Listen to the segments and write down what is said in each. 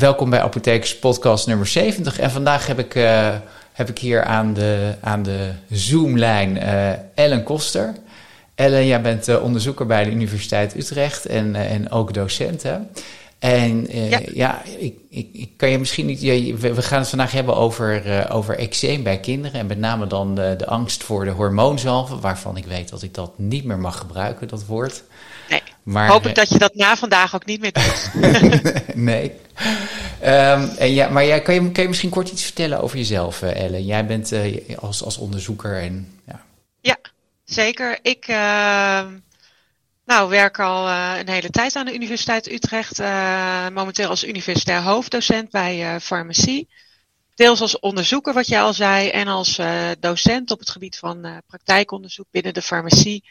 welkom bij Apothekers Podcast nummer 70. En vandaag heb ik, uh, heb ik hier aan de, aan de Zoomlijn uh, Ellen Koster. Ellen, jij bent uh, onderzoeker bij de Universiteit Utrecht en, en ook docent. Hè? En ja, ja ik, ik, ik, kan je misschien niet. we gaan het vandaag hebben over, over eczeem bij kinderen. En met name dan de, de angst voor de hormoonzalven, waarvan ik weet dat ik dat niet meer mag gebruiken, dat woord. Maar, Hoop ik dat je dat na vandaag ook niet meer doet. nee. Um, en ja, maar jij, kan, je, kan je misschien kort iets vertellen over jezelf, uh, Ellen? Jij bent uh, als, als onderzoeker en ja. Ja, zeker. Ik uh, nou, werk al uh, een hele tijd aan de Universiteit Utrecht. momenteel als universitair hoofddocent bij farmacie. Deels als onderzoeker, wat jij al zei, en als docent op het gebied van praktijkonderzoek binnen de farmacie.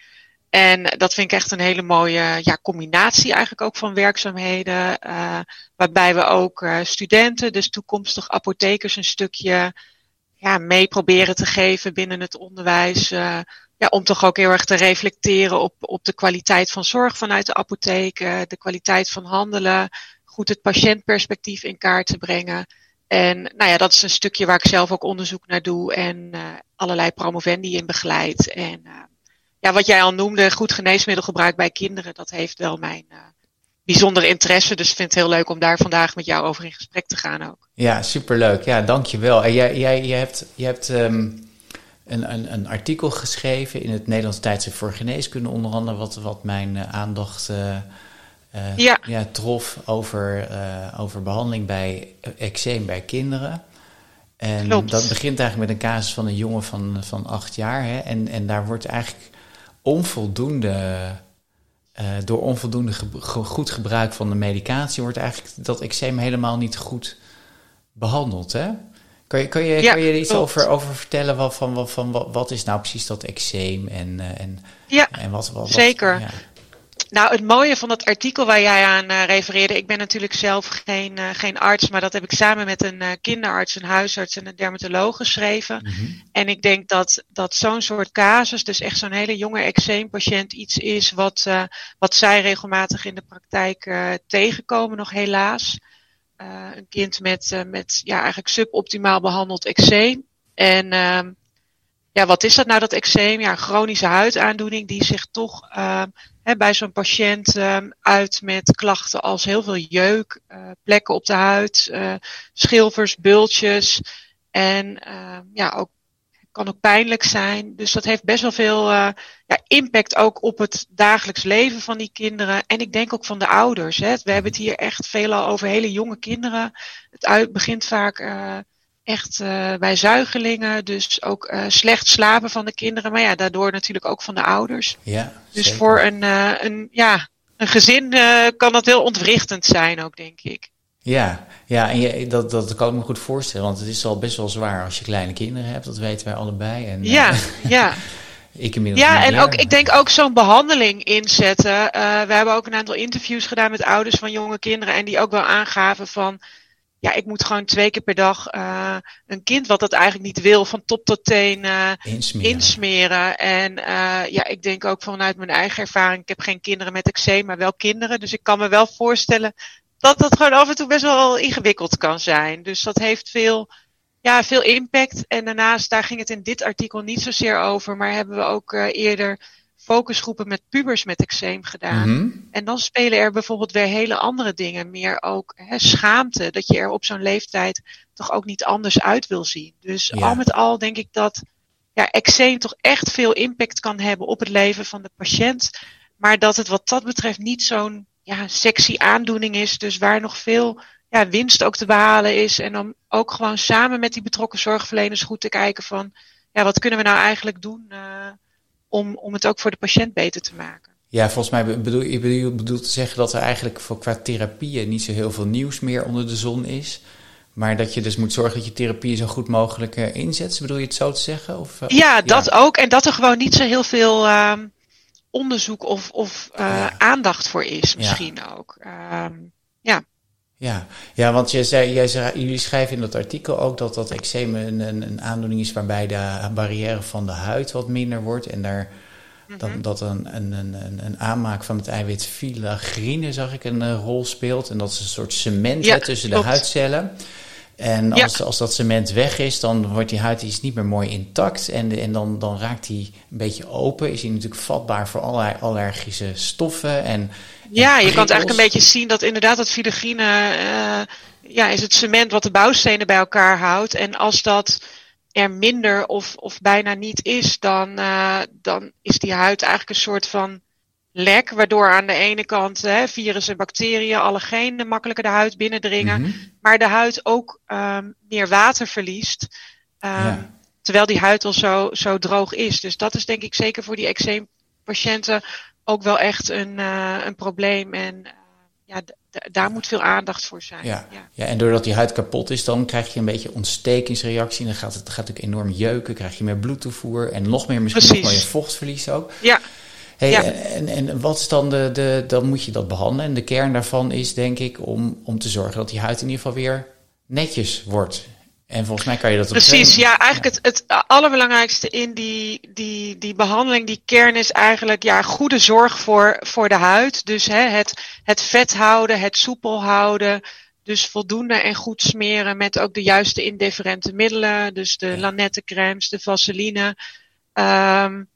En dat vind ik echt een hele mooie ja, combinatie eigenlijk ook van werkzaamheden. Uh, waarbij we ook uh, studenten, dus toekomstig apothekers, een stukje ja, mee proberen te geven binnen het onderwijs. Uh, ja, om toch ook heel erg te reflecteren op, op de kwaliteit van zorg vanuit de apotheek, de kwaliteit van handelen, goed het patiëntperspectief in kaart te brengen. En nou ja, dat is een stukje waar ik zelf ook onderzoek naar doe en allerlei promovendi in begeleid. En ja, wat jij al noemde, goed geneesmiddelgebruik bij kinderen, dat heeft wel mijn uh, bijzondere interesse. Dus ik vind het heel leuk om daar vandaag met jou over in gesprek te gaan ook. Ja, superleuk. Ja, dankjewel. En jij, jij, jij hebt, je hebt um, een, een, een, artikel geschreven in het Nederlands Tijdschrift voor Geneeskunde, onder andere, wat, wat mijn uh, aandacht uh, ja. Ja, trof over, over behandeling bij eczeem bij kinderen. En Klopt. dat begint eigenlijk met een casus van een jongen van, van acht jaar. Hè? En, en daar wordt eigenlijk onvoldoende, uh, door onvoldoende goed gebruik van de medicatie wordt eigenlijk dat eczeem helemaal niet goed behandeld. Hè? Kan je, kan je, ja, kan je er iets over, over vertellen wat, van, wat, van wat, wat is nou precies dat eczeem en, uh, en, ja, en wat, wat, zeker. Ja. Nou, het mooie van dat artikel waar jij aan uh, refereerde, ik ben natuurlijk zelf geen, uh, geen arts, maar dat heb ik samen met een uh, kinderarts, een huisarts en een dermatoloog geschreven. Mm -hmm. En ik denk dat, dat zo'n soort casus, dus echt zo'n hele jonge eczeempatiënt, iets is wat, wat zij regelmatig in de praktijk tegenkomen, nog helaas. een kind met, met ja, eigenlijk suboptimaal behandeld eczeem. En ehm, ja, wat is dat nou, dat eczeem? Ja, een chronische huidaandoening die zich toch hè, bij zo'n patiënt uh, uit met klachten als heel veel jeuk, uh, plekken op de huid, uh, schilfers, bultjes. En uh, ja, ook kan ook pijnlijk zijn. Dus dat heeft best wel veel uh, ja, impact ook op het dagelijks leven van die kinderen. En ik denk ook van de ouders. Hè. We hebben het hier echt veelal over hele jonge kinderen. Het uit, begint vaak echt uh, bij zuigelingen. Dus ook uh, slecht slapen van de kinderen. Maar ja, daardoor natuurlijk ook van de ouders. Ja, dus zeker. voor een, uh, een, ja, een gezin kan dat heel ontwrichtend zijn ook, denk ik. Ja, ja en je, dat, dat kan ik me goed voorstellen. Want het is al best wel zwaar als je kleine kinderen hebt. Dat weten wij allebei. En, ja, ja. ik inmiddels ja, en ook, ik denk ook zo'n behandeling inzetten. we hebben ook een aantal interviews gedaan met ouders van jonge kinderen. En die ook wel aangaven van ja, ik moet gewoon twee keer per dag uh, een kind wat dat eigenlijk niet wil, van top tot teen uh, insmeren. insmeren. En uh, ja, ik denk ook vanuit mijn eigen ervaring, ik heb geen kinderen met eczeem, maar wel kinderen. Dus ik kan me wel voorstellen dat dat gewoon af en toe best wel ingewikkeld kan zijn. Dus dat heeft veel, ja, veel impact. En daarnaast, daar ging het in dit artikel niet zozeer over, maar hebben we ook eerder focusgroepen met pubers met eczeem gedaan. Mm -hmm. En dan spelen er bijvoorbeeld weer hele andere dingen. Meer ook hè, schaamte. Dat je er op zo'n leeftijd toch ook niet anders uit wil zien. Dus ja. al met al denk ik dat ja, eczeem toch echt veel impact kan hebben op het leven van de patiënt. Maar dat het wat dat betreft niet zo'n ja, sexy aandoening is. Dus waar nog veel ja, winst ook te behalen is. En om ook gewoon samen met die betrokken zorgverleners goed te kijken van ja, wat kunnen we nou eigenlijk doen. Uh, om, om het ook voor de patiënt beter te maken. Ja, volgens mij bedoel je bedoel, bedoel te zeggen dat er eigenlijk voor qua therapieën niet zo heel veel nieuws meer onder de zon is. Maar dat je dus moet zorgen dat je therapie zo goed mogelijk uh, inzet. Bedoel je het zo te zeggen? Of, uh, ja, dat ja. ook. En dat er gewoon niet zo heel veel uh, onderzoek of, of ja. aandacht voor is, misschien ja. ook. Um, ja. Ja, want je zei, jij zei, jullie schrijven in dat artikel ook dat dat eczeem een, een, een aandoening is waarbij de barrière van de huid wat minder wordt. En daar dat, mhm. dat een, een, een, een aanmaak van het eiwit filagrine, zag ik, een rol speelt. En dat is een soort cement tussen de huidcellen. En als, als dat cement weg is, dan wordt die huid iets niet meer mooi intact. En, en dan, dan raakt hij een beetje open. Is hij natuurlijk vatbaar voor allerlei allergische stoffen. En, ja, je kan het eigenlijk een beetje zien dat inderdaad dat filagrine... Uh, ja, is het cement wat de bouwstenen bij elkaar houdt. En als dat er minder of, of bijna niet is, dan, uh, dan is die huid eigenlijk een soort van lek, waardoor aan de ene kant hè, virussen, bacteriën, allergenen makkelijker de huid binnendringen, mhm. maar de huid ook um, meer water verliest. Um, Terwijl die huid al zo, zo droog is. Dus dat is denk ik zeker voor die eczeempatiënten ook wel echt een, uh, een probleem. En uh, ja, daar moet veel aandacht voor zijn. Ja. ja. en doordat die huid kapot is, dan krijg je een beetje ontstekingsreactie. Dan gaat het gaat natuurlijk enorm jeuken, krijg je meer bloedtoevoer en nog meer misschien nog je vochtverlies ook. Ja. Hey, ja. en, en wat is dan de, de, dan moet je dat behandelen. En de kern daarvan is denk ik om, om te zorgen dat die huid in ieder geval weer netjes wordt. En volgens mij kan je dat Precies, ja, eigenlijk het, het allerbelangrijkste in die, die, die behandeling, die kern is eigenlijk ja, goede zorg voor, voor de huid. Dus hè, het, het vet houden, het soepel houden. Dus voldoende en goed smeren met ook de juiste indifferente middelen. Dus de ja. lanettencremes, de vaseline. Um,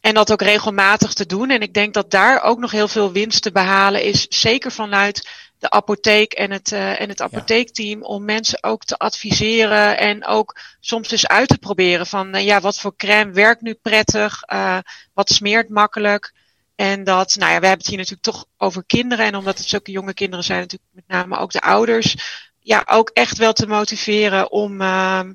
en dat ook regelmatig te doen. En ik denk dat daar ook nog heel veel winst te behalen is. Zeker vanuit de apotheek en het, uh, en het apotheekteam. Om mensen ook te adviseren. En ook soms dus uit te proberen van uh, ja, wat voor crème werkt nu prettig. Uh, wat smeert makkelijk. En dat, nou ja, we hebben het hier natuurlijk toch over kinderen. En omdat het zulke jonge kinderen zijn, natuurlijk met name ook de ouders. Ja, ook echt wel te motiveren om ehm,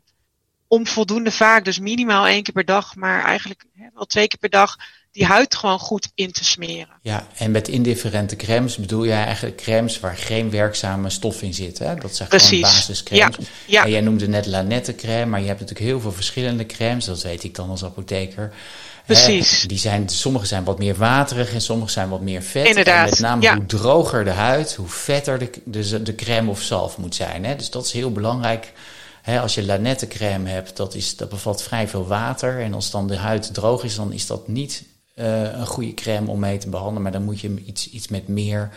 om voldoende vaak, dus minimaal één keer per dag, maar eigenlijk hè, wel twee keer per dag, die huid gewoon goed in te smeren. Ja, en met indifferente crèmes bedoel jij eigenlijk crèmes waar geen werkzame stof in zit. Hè? Dat zijn Precies. gewoon basiscrèmes. Ja. ja. En jij noemde net Lanette crème, maar je hebt natuurlijk heel veel verschillende crèmes. Dat weet ik dan als apotheker. Precies. Hè? Die zijn, sommige zijn wat meer waterig en sommige zijn wat meer vet. Inderdaad. En met name hoe droger de huid, hoe vetter de, de, de crème of zalf moet zijn. Hè? Dus dat is heel belangrijk als je Lanette crème hebt, dat, is, dat bevat vrij veel water. En als dan de huid droog is, dan is dat niet uh, een goede crème om mee te behandelen. Maar dan moet je iets, iets met meer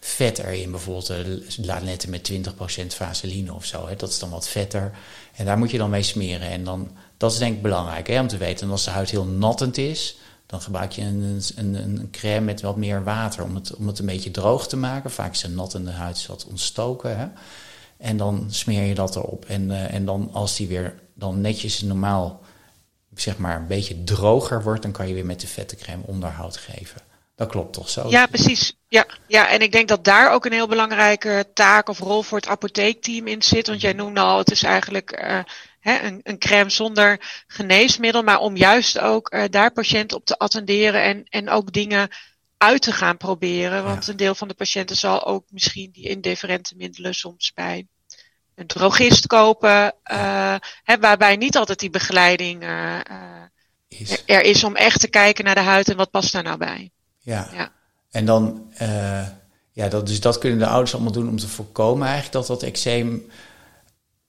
vet erin. Bijvoorbeeld uh, Lanette met 20% vaseline of zo. Dat is dan wat vetter. En daar moet je dan mee smeren. En dan, dat is denk ik belangrijk om te weten. En als de huid heel nattend is, dan gebruik je een, een, een crème met wat meer water om het, om het een beetje droog te maken. Vaak is een nattende huid wat ontstoken. Hè. En dan smeer je dat erop. En, uh, en dan als die weer dan netjes normaal, zeg maar, een beetje droger wordt, dan kan je weer met de vette crème onderhoud geven. Dat klopt toch zo? Ja, precies. Ja, ja, en ik denk dat daar ook een heel belangrijke taak of rol voor het apotheekteam in zit. Want jij noemde al, het is eigenlijk uh, hè, een, een crème zonder geneesmiddel. Maar om juist ook uh, daar patiënten op te attenderen en, en ook dingen uit te gaan proberen. Want een deel van de patiënten zal ook misschien die indifferente middelen soms bij een drogist kopen. Uh, hè, waarbij niet altijd die begeleiding uh, is. er is om echt te kijken naar de huid en wat past daar nou bij. Ja. ja. En dan, ja, dat, dus dat kunnen de ouders allemaal doen om te voorkomen eigenlijk dat dat eczeem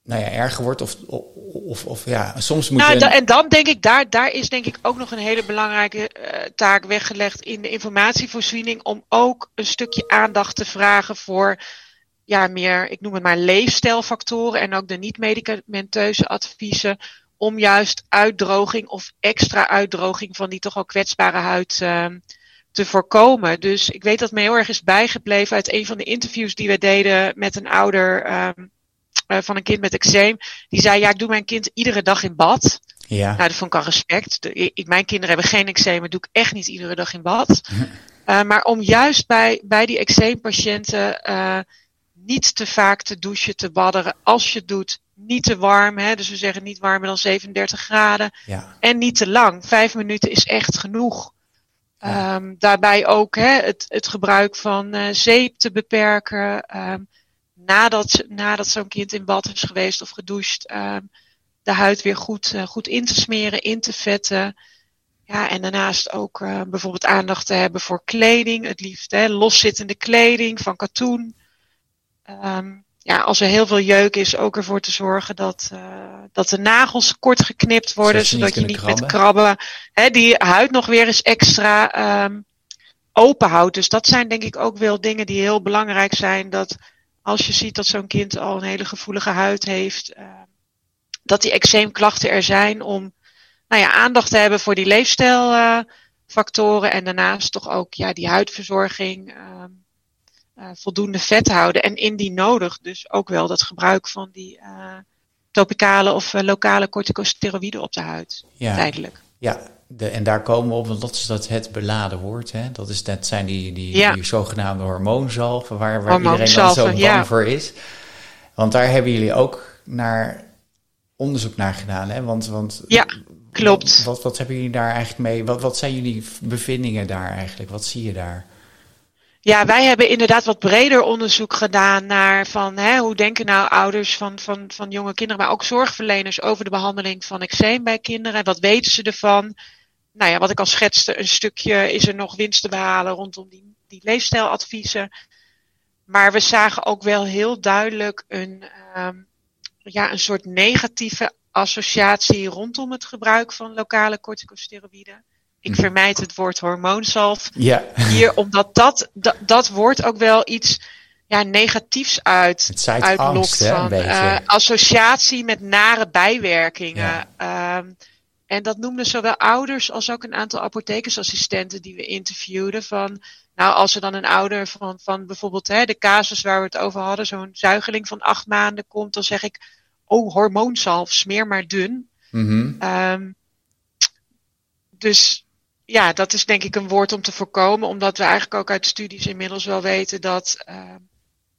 nou ja, erger wordt. Of, of, of ja, soms moet nou, je... En dan denk ik, daar, daar is denk ik ook nog een hele belangrijke uh, taak weggelegd in de informatievoorziening. Om ook een stukje aandacht te vragen voor ja, meer, ik noem het maar leefstijlfactoren. En ook de niet-medicamenteuze adviezen. Om juist uitdroging of extra uitdroging van die toch al kwetsbare huid uh, te voorkomen. Dus ik weet dat me heel erg is bijgebleven uit een van de interviews die we deden met een ouder. Um, uh, van een kind met eczeem. Die zei, ja, ik doe mijn kind iedere dag in bad. Ja. Nou, dat vond ik al respect. De, ik, mijn kinderen hebben geen eczeem, maar doe ik echt niet iedere dag in bad. uh, maar om juist bij, bij die eczeempatiënten uh, niet te vaak te douchen, te badderen. Als je het doet, niet te warm. Hè? Dus we zeggen niet warmer dan 37 graden. Ja. En niet te lang. Vijf minuten is echt genoeg. Ja. Um, daarbij ook hè, het, het gebruik van uh, zeep te beperken. Um, nadat, nadat zo'n kind in bad is geweest of gedoucht, uh, de huid weer goed, uh, goed in te smeren, in te vetten. Ja, en daarnaast ook uh, bijvoorbeeld aandacht te hebben voor kleding. Het liefst hè, loszittende kleding van katoen. Um, ja, als er heel veel jeuk is, ook ervoor te zorgen dat, uh, dat de nagels kort geknipt worden, zodat je niet, met krabben hè, die huid nog weer eens extra um, open houdt. Dus dat zijn denk ik ook wel dingen die heel belangrijk zijn. Dat als je ziet dat zo'n kind al een hele gevoelige huid heeft, uh, dat die eczeemklachten er zijn om nou ja, aandacht te hebben voor die leefstijlfactoren en daarnaast toch ook ja, die huidverzorging. Um, uh, voldoende vet houden. En indien nodig, dus ook wel dat gebruik van die uh, topicale of lokale corticosteroïden op de huid. Ja. Tijdelijk. Ja, de, en daar komen we op, want dat is dat het beladen woord. Hè? Dat, is, dat zijn die, die, ja. die zogenaamde hormoonzalven, waar, waar iedereen dan zo bang ja. voor is. Want daar hebben jullie ook naar onderzoek naar gedaan. Hè? Want, want, ja, klopt. Wat, wat hebben jullie daar eigenlijk mee? Wat, wat zijn jullie bevindingen daar eigenlijk? Wat zie je daar? Ja, wij hebben inderdaad wat breder onderzoek gedaan naar van hè, hoe denken nou ouders van, van, van jonge kinderen, maar ook zorgverleners over de behandeling van eczeem bij kinderen. Wat weten ze ervan? Nou ja, wat ik al schetste, een stukje is er nog winst te behalen rondom die, die leefstijladviezen. Maar we zagen ook wel heel duidelijk een, um, ja, een soort negatieve associatie rondom het gebruik van lokale corticosteroïden. Ik mhm. vermijd het woord hormoonzalf ja. hier, omdat dat, dat, dat woord ook wel iets ja, negatiefs uit, uitlokt. Angst, van uh, associatie met nare bijwerkingen. Ja. Um, en dat noemden zowel ouders als ook een aantal apothekersassistenten die we interviewden. Van, nou, als er dan een ouder van, van bijvoorbeeld hè, de casus waar we het over hadden, zo'n zuigeling van acht maanden komt, dan zeg ik, oh, hormoonzalf, smeer maar dun. Mm -hmm. um, dus ja, dat is denk ik een woord om te voorkomen, omdat we eigenlijk ook uit studies inmiddels wel weten dat uh,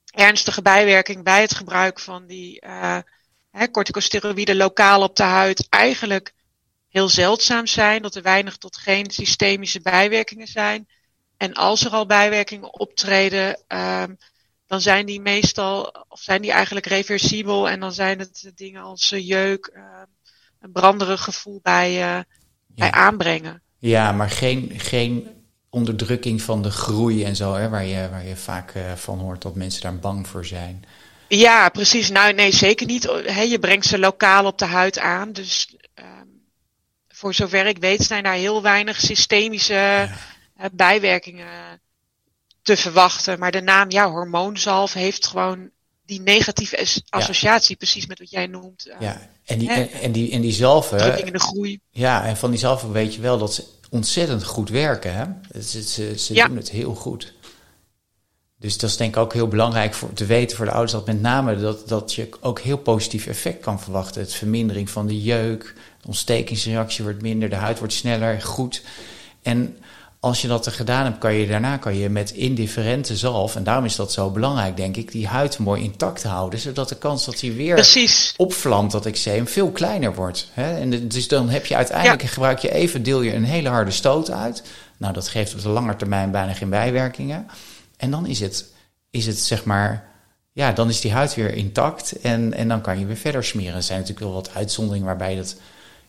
ernstige bijwerking bij het gebruik van die uh, corticosteroïden lokaal op de huid eigenlijk heel zeldzaam zijn, dat er weinig tot geen systemische bijwerkingen zijn. En als er al bijwerkingen optreden, uh, dan zijn die meestal, of zijn die eigenlijk reversibel en dan zijn het dingen als jeuk, ehm, een branderig gevoel bij, uh, bij aanbrengen. Ja, maar geen, geen onderdrukking van de groei en zo, hè, waar, je, waar je vaak uh, van hoort dat mensen daar bang voor zijn. Ja, precies. Nou, nee, zeker niet. He, je brengt ze lokaal op de huid aan. Dus um, voor zover ik weet zijn daar heel weinig systemische ja. uh, bijwerkingen te verwachten. Maar de naam, ja, hormoonzalf heeft gewoon die negatieve associatie, ja. precies met wat jij noemt. Uh, ja, en die, en, en, die, en die zalven. Drukking in de groei. Ja, en van die zalven weet je wel dat ze ontzettend goed werken. Hè? Ze, ze, ze ja. doen het heel goed. Dus dat is denk ik ook heel belangrijk voor te weten voor de ouders. Dat met name dat, dat je ook heel positief effect kan verwachten. Het vermindering van de jeuk, de ontstekingsreactie wordt minder, de huid wordt sneller, goed. En als je dat er gedaan hebt, kan je daarna kan je met indifferente zalf, en daarom is dat zo belangrijk, denk ik, die huid mooi intact houden, zodat de kans dat hij weer Precies. opvlamt, dat eczeem, veel kleiner wordt. Hè? En dus dan heb je uiteindelijk, ja. gebruik je even, deel je een hele harde stoot uit. Nou, dat geeft op de lange termijn bijna geen bijwerkingen. En dan is het, is het zeg maar, ja, dan is die huid weer intact en, en dan kan je weer verder smeren. Er zijn natuurlijk wel wat uitzonderingen waarbij dat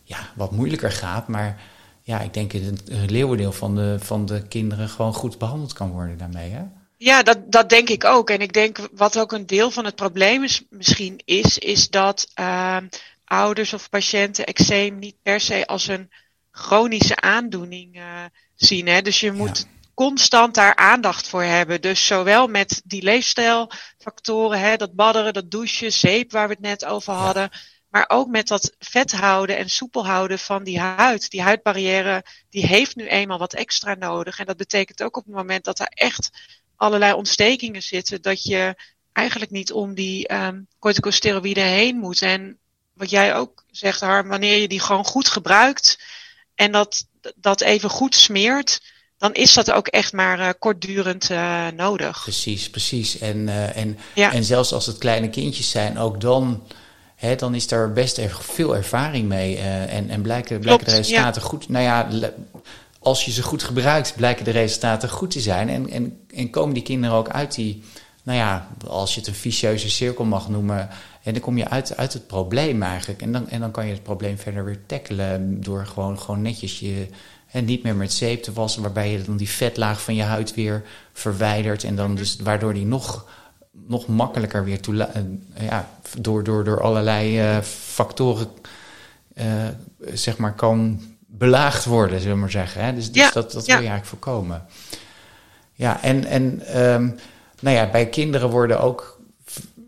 ja, wat moeilijker gaat, maar ja, ik denk dat het leeuwendeel van de, van de kinderen gewoon goed behandeld kan worden daarmee. Hè? Ja, dat, dat denk ik ook. En ik denk wat ook een deel van het probleem is, misschien is, is dat uh, ouders of patiënten eczeem niet per se als een chronische aandoening uh, zien. Hè? Dus je moet ja. constant daar aandacht voor hebben. Dus zowel met die leefstijlfactoren, hè, dat badderen, dat douchen, zeep waar we het net over hadden. Ja maar ook met dat vet houden en soepel houden van die huid. Die huidbarrière, die heeft nu eenmaal wat extra nodig. En dat betekent ook op het moment dat er echt allerlei ontstekingen zitten, dat je eigenlijk niet om die um, corticosteroïden heen moet. En wat jij ook zegt, Harm, wanneer je die gewoon goed gebruikt en dat, dat even goed smeert, dan is dat ook echt maar uh, kortdurend uh, nodig. Precies, precies. En, uh, en, ja. en zelfs als het kleine kindjes zijn, ook dan hè, dan is er best even veel ervaring mee. Uh, en, en blijken, blijken de resultaten ja. goed. Nou ja, als je ze goed gebruikt, blijken de resultaten goed te zijn. En, en, en komen die kinderen ook uit die, nou ja, als je het een vicieuze cirkel mag noemen. En dan kom je uit, uit het probleem eigenlijk. En dan, en dan kan je het probleem verder weer tackelen door gewoon, gewoon netjes je. En niet meer met zeep te wassen, waarbij je dan die vetlaag van je huid weer verwijdert. En dan dus waardoor die nog nog makkelijker weer toe, ja, door, door, door allerlei factoren zeg maar kan belaagd worden, zullen we maar zeggen. Hè? Dus, dus ja, dat, dat wil je eigenlijk voorkomen. Ja, en, en ehm, nou ja, bij kinderen worden ook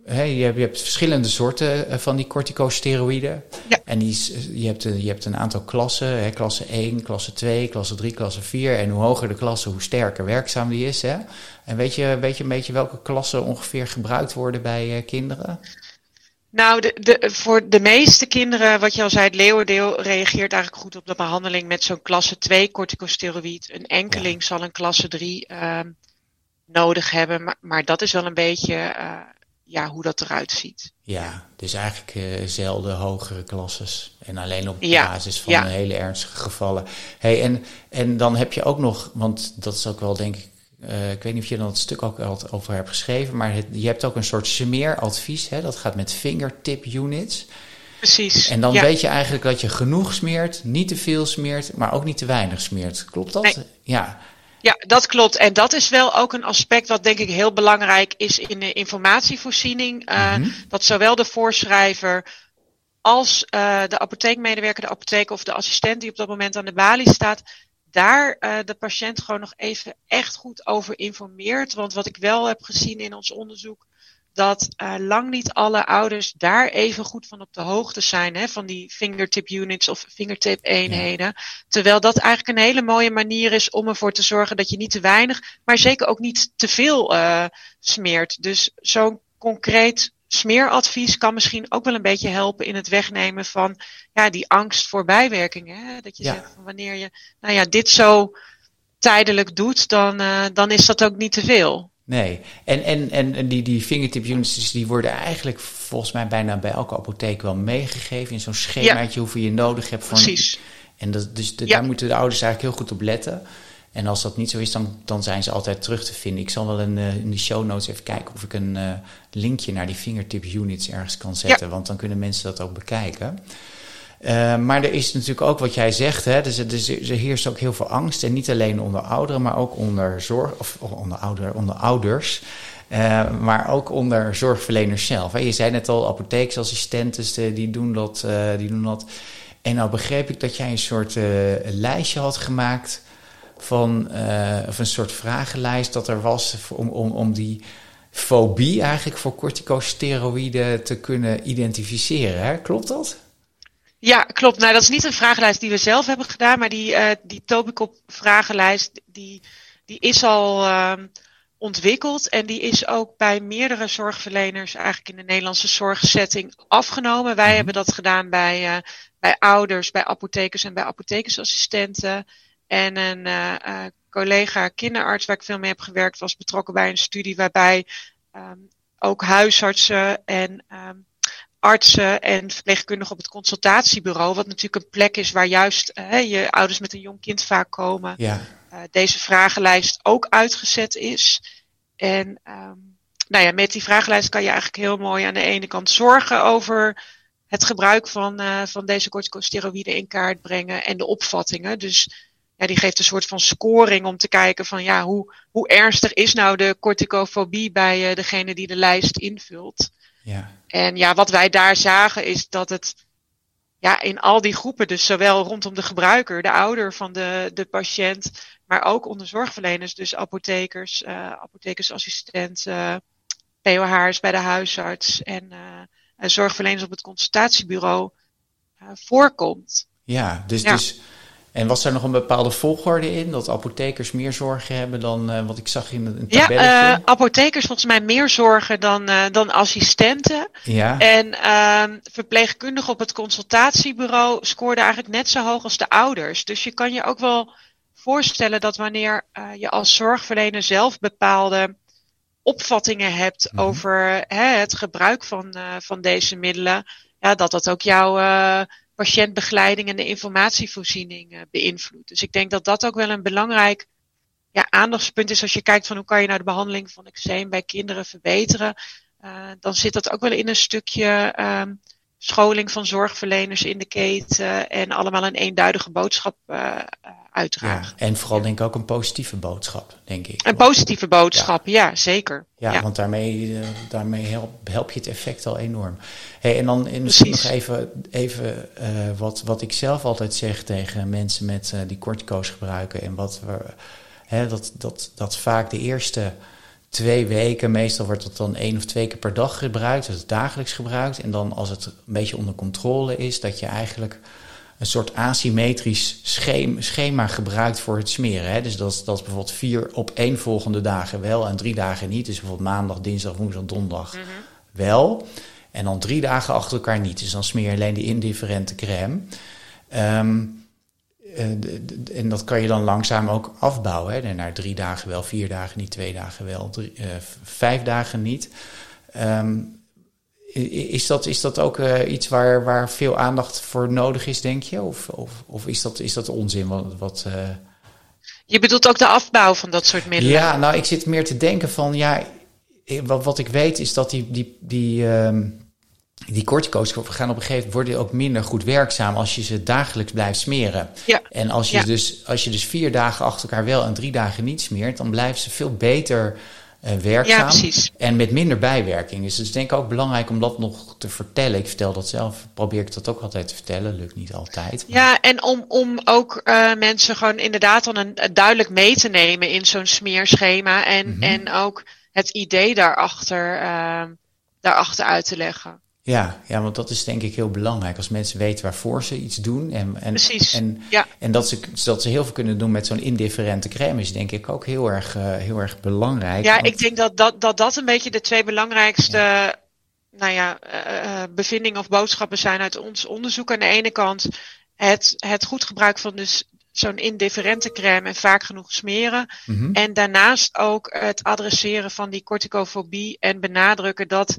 Je, hebt, je, hebt, verschillende soorten eh, van die corticosteroïden. Ja. En die, je, hebt, je hebt een aantal klassen. Hè, klasse 1, klasse 2, klasse 3, klasse 4. En hoe hoger de klasse, hoe sterker werkzaam die is. Hè? En weet je, weet je een beetje welke klassen ongeveer gebruikt worden bij uh, kinderen? Nou, de, de, voor de meeste kinderen, wat je al zei, het leeuwendeel reageert eigenlijk goed op de behandeling met zo'n klasse 2 corticosteroïd. Een enkeling zal een klasse 3 uh, ehm, nodig hebben, maar, maar, dat is wel een beetje uh, ja, hoe dat eruit ziet. Ja, dus eigenlijk uh, zelden hogere klasses. En alleen op basis van hele ernstige gevallen. Hey, en, en dan heb je ook nog, want dat is ook wel denk ik uh, ik weet niet of je er dat stuk ook al over hebt geschreven, maar het, je hebt ook een soort smeeradvies. Hè? Dat gaat met fingertip units. Precies. En dan weet je eigenlijk dat je genoeg smeert, niet te veel smeert, maar ook niet te weinig smeert. Klopt dat? Ja. Ja, dat klopt. En dat is wel ook een aspect wat denk ik heel belangrijk is in de informatievoorziening. Uh, Dat zowel de voorschrijver als uh, de apotheekmedewerker, de apotheek of de assistent die op dat moment aan de balie staat, daar uh, de patiënt gewoon nog even echt goed over informeert. Want wat ik wel heb gezien in ons onderzoek, dat uh, lang niet alle ouders daar even goed van op de hoogte zijn, hè, van die fingertip units of fingertip eenheden. Terwijl dat eigenlijk een hele mooie manier is om ervoor te zorgen dat je niet te weinig, maar zeker ook niet te veel uh, smeert. Dus zo'n concreet smeeradvies kan misschien ook wel een beetje helpen in het wegnemen van ja, die angst voor bijwerkingen. Hè? Dat je zegt van wanneer je nou ja, dit zo tijdelijk doet, dan, uh, dan is dat ook niet te veel. Nee, en, en, en die, die fingertip units die worden eigenlijk volgens mij bijna bij elke apotheek wel meegegeven in zo'n schemaatje ja. hoeveel je nodig hebt. Van, Precies. En dat, dus de, ja. daar moeten de ouders eigenlijk heel goed op letten. En als dat niet zo is, dan, dan zijn ze altijd terug te vinden. Ik zal wel in, uh, in de show notes even kijken of ik een uh, linkje naar die fingertip units ergens kan zetten. Ja. Want dan kunnen mensen dat ook bekijken. Uh, maar er is natuurlijk ook wat jij zegt, hè, dus, dus, er heerst ook heel veel angst. En niet alleen onder ouderen, maar ook onder zorg, of onder, ouder, onder ouders. Uh, maar ook onder zorgverleners zelf. Hè. Je zei net al, apotheeksassistenten die, doen dat, die doen dat. En nou begreep ik dat jij een soort lijstje had gemaakt van, of een soort vragenlijst dat er was om, om, om die fobie eigenlijk voor corticosteroïden te kunnen identificeren. Hè? Klopt dat? Ja, klopt. Nou, dat is niet een vragenlijst die we zelf hebben gedaan, maar die, uh, die Tobicop vragenlijst, die, die is al uh, ontwikkeld en die is ook bij meerdere zorgverleners eigenlijk in de Nederlandse zorgsetting afgenomen. Wij mm hebben dat gedaan bij, uh, bij ouders, bij apothekers en bij apothekersassistenten. En een uh, collega kinderarts waar ik veel mee heb gewerkt was betrokken bij een studie waarbij um, ook huisartsen en um, artsen en verpleegkundigen op het consultatiebureau, wat natuurlijk een plek is waar juist uh, je ouders met een jong kind vaak komen, ja. uh, deze vragenlijst ook uitgezet is. En um, nou ja, met die vragenlijst kan je eigenlijk heel mooi aan de ene kant zorgen over het gebruik van, uh, van deze corticosteroïden in kaart brengen en de opvattingen. Dus ja, die geeft een soort van scoring om te kijken van ja, hoe, hoe ernstig is nou de corticofobie bij uh, degene die de lijst invult. Ja. En ja, wat wij daar zagen is dat het ja, in al die groepen, dus zowel rondom de gebruiker, de ouder van de, de patiënt, maar ook onder zorgverleners, dus apothekers, uh, apothekersassistenten, POH's bij de huisarts en uh, zorgverleners op het consultatiebureau uh, voorkomt. Ja, dus, ja. dus en was er nog een bepaalde volgorde in? Dat apothekers meer zorgen hebben dan uh, wat ik zag in een tabelletje? Ja, uh, apothekers volgens mij meer zorgen dan, uh, dan assistenten. Ja. En ehm, verpleegkundigen op het consultatiebureau scoorden eigenlijk net zo hoog als de ouders. Dus je kan je ook wel voorstellen dat wanneer je als zorgverlener zelf bepaalde opvattingen hebt mm -hmm. over hè, het gebruik van, van deze middelen, ja, dat dat ook jouw patiëntbegeleiding en de informatievoorziening uh, beïnvloedt. Dus ik denk dat dat ook wel een belangrijk ja, aandachtspunt is als je kijkt van hoe kan je nou de behandeling van eczeem bij kinderen verbeteren. Uh, dan zit dat ook wel in een stukje um, scholing van zorgverleners in de keten en allemaal een eenduidige boodschap uh, uitdragen. Ja, en vooral denk ik ook een positieve boodschap, denk ik. Een positieve boodschap, ja, zeker. Ja, want daarmee, daarmee help, help, je het effect al enorm. Hey, en dan en misschien nog even, even uh, wat, wat ik zelf altijd zeg tegen mensen met, uh, die kortkoos gebruiken. En wat we, hè, dat, dat, dat vaak de eerste twee weken, meestal wordt het dan één of twee keer per dag gebruikt, dus dagelijks gebruikt. En dan als het een beetje onder controle is, dat je eigenlijk een soort asymmetrisch schema gebruikt voor het smeren. Hè? Dus dat is, dat is bijvoorbeeld vier op één volgende dagen wel en drie dagen niet. Dus bijvoorbeeld maandag, dinsdag, woensdag, donderdag mm -hmm. wel. En dan drie dagen achter elkaar niet. Dus dan smeer je alleen die indifferente crème. Um, en dat kan je dan langzaam ook afbouwen. Hè? Naar drie dagen wel, vier dagen niet, twee dagen wel, drie, uh, vijf dagen niet. Um, is, dat, is dat ook uh, iets waar, waar veel aandacht voor nodig is, denk je? Of, of, of is, dat, is dat onzin? Wat, wat uh... Je bedoelt ook de afbouw van dat soort middelen? Ja, nou, ik zit meer te denken van, ja, wat, wat ik weet is dat die, die, die, um, die cortico's gaan op een gegeven moment worden ook minder goed werkzaam als je ze dagelijks blijft smeren. Ja. En als je, ja. dus, als je dus vier dagen achter elkaar wel en drie dagen niet smeert, dan blijven ze veel beter werkzaam. Ja, precies. En met minder bijwerking. Dus het is denk ik ook belangrijk om dat nog te vertellen. Ik vertel dat zelf, probeer ik dat ook altijd te vertellen. Lukt niet altijd. Maar... Ja, en om, om ook uh, mensen gewoon inderdaad dan een, duidelijk mee te nemen in zo'n smeerschema. En, mm-hmm. en ook het idee daarachter, uh, daarachter uit te leggen. Ja, ja, want dat is denk ik heel belangrijk. Als mensen weten waarvoor ze iets doen. En, en, Precies, en, ja. en dat, ze, dat ze heel veel kunnen doen met zo'n indifferente crème is denk ik ook heel erg, uh, heel erg belangrijk. Ja, want... ik denk dat dat, dat dat een beetje de twee belangrijkste ja. Nou ja, uh, bevindingen of boodschappen zijn uit ons onderzoek. Aan de ene kant het, het goed gebruik van dus zo'n indifferente crème en vaak genoeg smeren. Mm-hmm. En daarnaast ook het adresseren van die corticofobie en benadrukken dat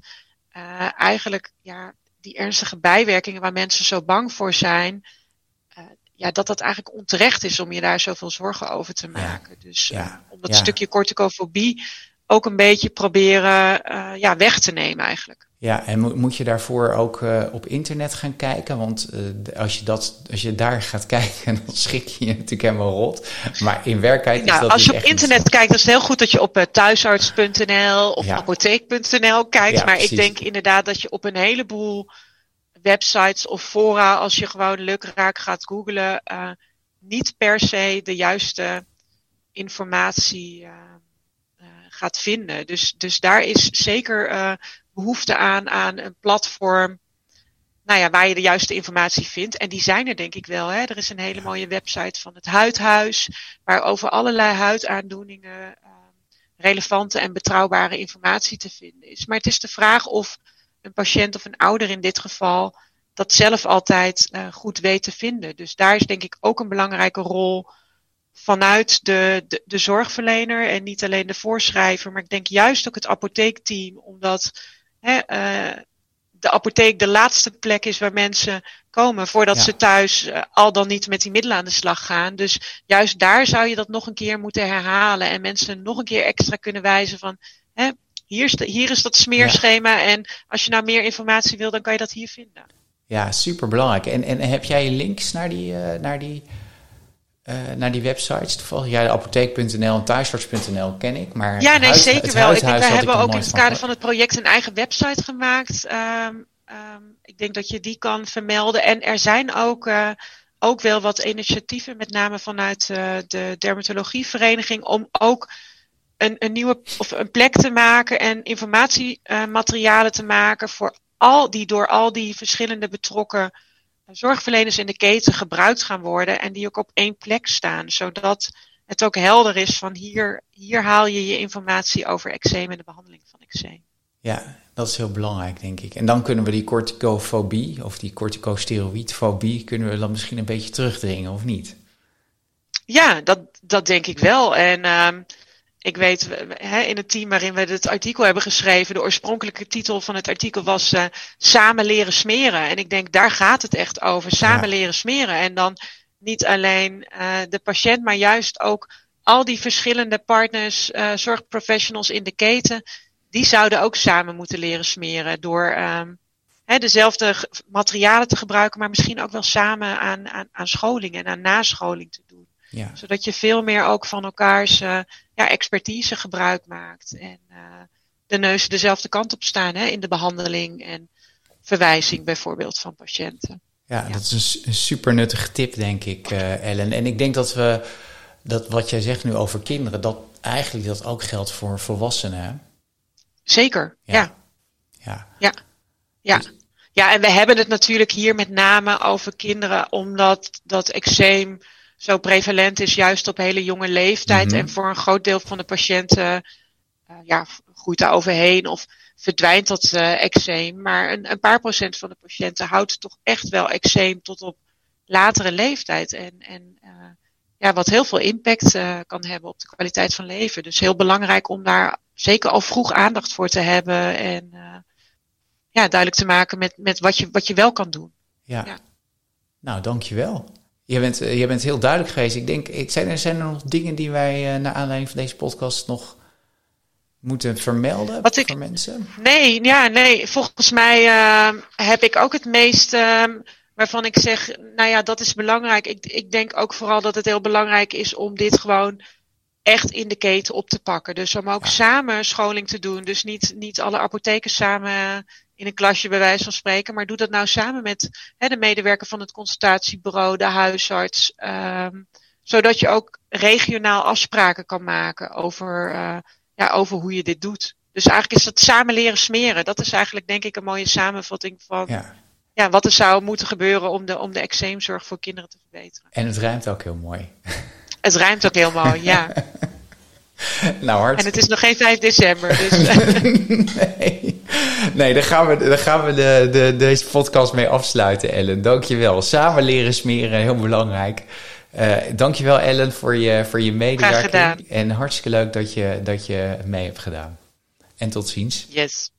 uh, eigenlijk ja, die ernstige bijwerkingen waar mensen zo bang voor zijn, uh, ja, dat dat eigenlijk onterecht is om je daar zoveel zorgen over te maken. Ja. Dus Ja. om dat Ja. stukje corticofobie ook een beetje proberen ja, weg te nemen eigenlijk. Ja, en mo- moet je daarvoor ook uh, op internet gaan kijken? Want uh, als, je dat, als je daar gaat kijken, dan schrik je je natuurlijk helemaal rot. Maar in werkelijkheid nou, is dat als je dus op internet niet... kijkt, dan is het heel goed dat je op uh, thuisarts.nl of Ja. apotheek.nl kijkt. Ja, maar precies. ik denk inderdaad dat je op een heleboel websites of fora, als je gewoon lukraak gaat googlen, niet per se de juiste informatie gaat vinden. Dus, dus daar is zeker behoefte aan, aan een platform nou ja, waar je de juiste informatie vindt. En die zijn er denk ik wel. Hè. Er is een hele mooie website van het Huidhuis, waar over allerlei huidaandoeningen uh, relevante en betrouwbare informatie te vinden is. Maar het is de vraag of een patiënt of een ouder in dit geval dat zelf altijd uh, goed weet te vinden. Dus daar is denk ik ook een belangrijke rol vanuit de, de, de zorgverlener en niet alleen de voorschrijver, maar ik denk juist ook het apotheekteam, omdat hè, uh, de apotheek de laatste plek is waar mensen komen voordat Ja. ze thuis uh, al dan niet met die middelen aan de slag gaan. Dus juist daar zou je dat nog een keer moeten herhalen en mensen nog een keer extra kunnen wijzen van hè, hier, is de, hier is dat smeerschema en als je nou meer informatie wil, dan kan je dat hier vinden. Ja, super belangrijk. En, en heb jij links naar die, uh, naar die, uh, naar die websites? Toevallig, ja, apotheek.nl en thuisarts.nl ken ik. Maar Ja, nee, huis- zeker wel. Ik denk, had hebben ook in het kader van het project een eigen website gemaakt. Um, um, ik denk dat je die kan vermelden. En er zijn ook, uh, ook wel wat initiatieven, met name vanuit uh, de dermatologievereniging, om ook een, een nieuwe of een plek te maken en informatiematerialen te maken voor al die door al die verschillende betrokken zorgverleners in de keten gebruikt gaan worden en die ook op één plek staan, zodat het ook helder is van hier, hier haal je je informatie over eczeem en de behandeling van eczeem. Ja, dat is heel belangrijk, denk ik. En dan kunnen we die corticofobie of die corticosteroïdfobie kunnen we dan misschien een beetje terugdringen, of niet? Ja, dat, dat denk ik wel. En um, ik weet, hè, in het team waarin we het artikel hebben geschreven, de oorspronkelijke titel van het artikel was uh, Samen leren smeren. En ik denk, daar gaat het echt over. Samen Ja. leren smeren. En dan niet alleen uh, de patiënt, maar juist ook al die verschillende partners, uh, zorgprofessionals in de keten, die zouden ook samen moeten leren smeren door um, hè, dezelfde materialen te gebruiken, maar misschien ook wel samen aan, aan, aan scholing en aan nascholing te doen. Ja. Zodat je veel meer ook van elkaars ja, expertise gebruik maakt. En de neuzen dezelfde kant op staan hè, in de behandeling en verwijzing bijvoorbeeld van patiënten. Ja, dat is een, super nuttige tip, denk ik, uh, Ellen. En ik denk dat we dat wat jij zegt nu over kinderen, dat eigenlijk dat ook geldt voor volwassenen. Zeker, ja. Ja. Ja. Ja. Dus- ja, en we hebben het natuurlijk hier met name over kinderen, omdat dat eczeem zo prevalent is, juist op hele jonge leeftijd. Mhm. En voor een groot deel van de patiënten uh, ja, groeit daar overheen of verdwijnt dat uh, eczeem. Maar een, een, paar procent van de patiënten houdt toch echt wel eczeem tot op latere leeftijd. En, en uh, ja, wat heel veel impact uh, kan hebben op de kwaliteit van leven. Dus heel belangrijk om daar zeker al vroeg aandacht voor te hebben. En ja, duidelijk te maken met, met wat, je, wat je wel kan doen. Ja. ja. Nou, dankjewel. Je bent, je bent heel duidelijk geweest. Ik denk, zijn er, zijn er nog dingen die wij naar aanleiding van deze podcast nog moeten vermelden Wat ik, voor mensen? Nee, ja, nee. Volgens mij uh, heb ik ook het meest uh, waarvan ik zeg, nou ja, dat is belangrijk. Ik, ik denk ook vooral dat het heel belangrijk is om dit gewoon echt in de keten op te pakken. Dus om ook samen scholing te doen. Dus niet, niet alle apothekers samen in een klasje bij wijze van spreken. Maar doe dat nou samen met hè, de medewerker van het consultatiebureau, de huisarts. Um, zodat je ook regionaal afspraken kan maken over uh, ja, over hoe je dit doet. Dus eigenlijk is het samen leren smeren. Dat is eigenlijk denk ik een mooie samenvatting van ja. ja wat er zou moeten gebeuren om de, om de eczeemzorg voor kinderen te verbeteren. En het ruimt ook heel mooi. Het ruimt ook heel mooi, ja. Nou, hard. En het is nog geen 5 december. Dus. nee. nee, daar gaan we, daar gaan we de, de, deze podcast mee afsluiten, Ellen. Dankjewel. Samen leren smeren, heel belangrijk. Uh, dankjewel Ellen voor je, voor je medewerking. En hartstikke leuk dat je, dat je mee hebt gedaan. En tot ziens. Yes.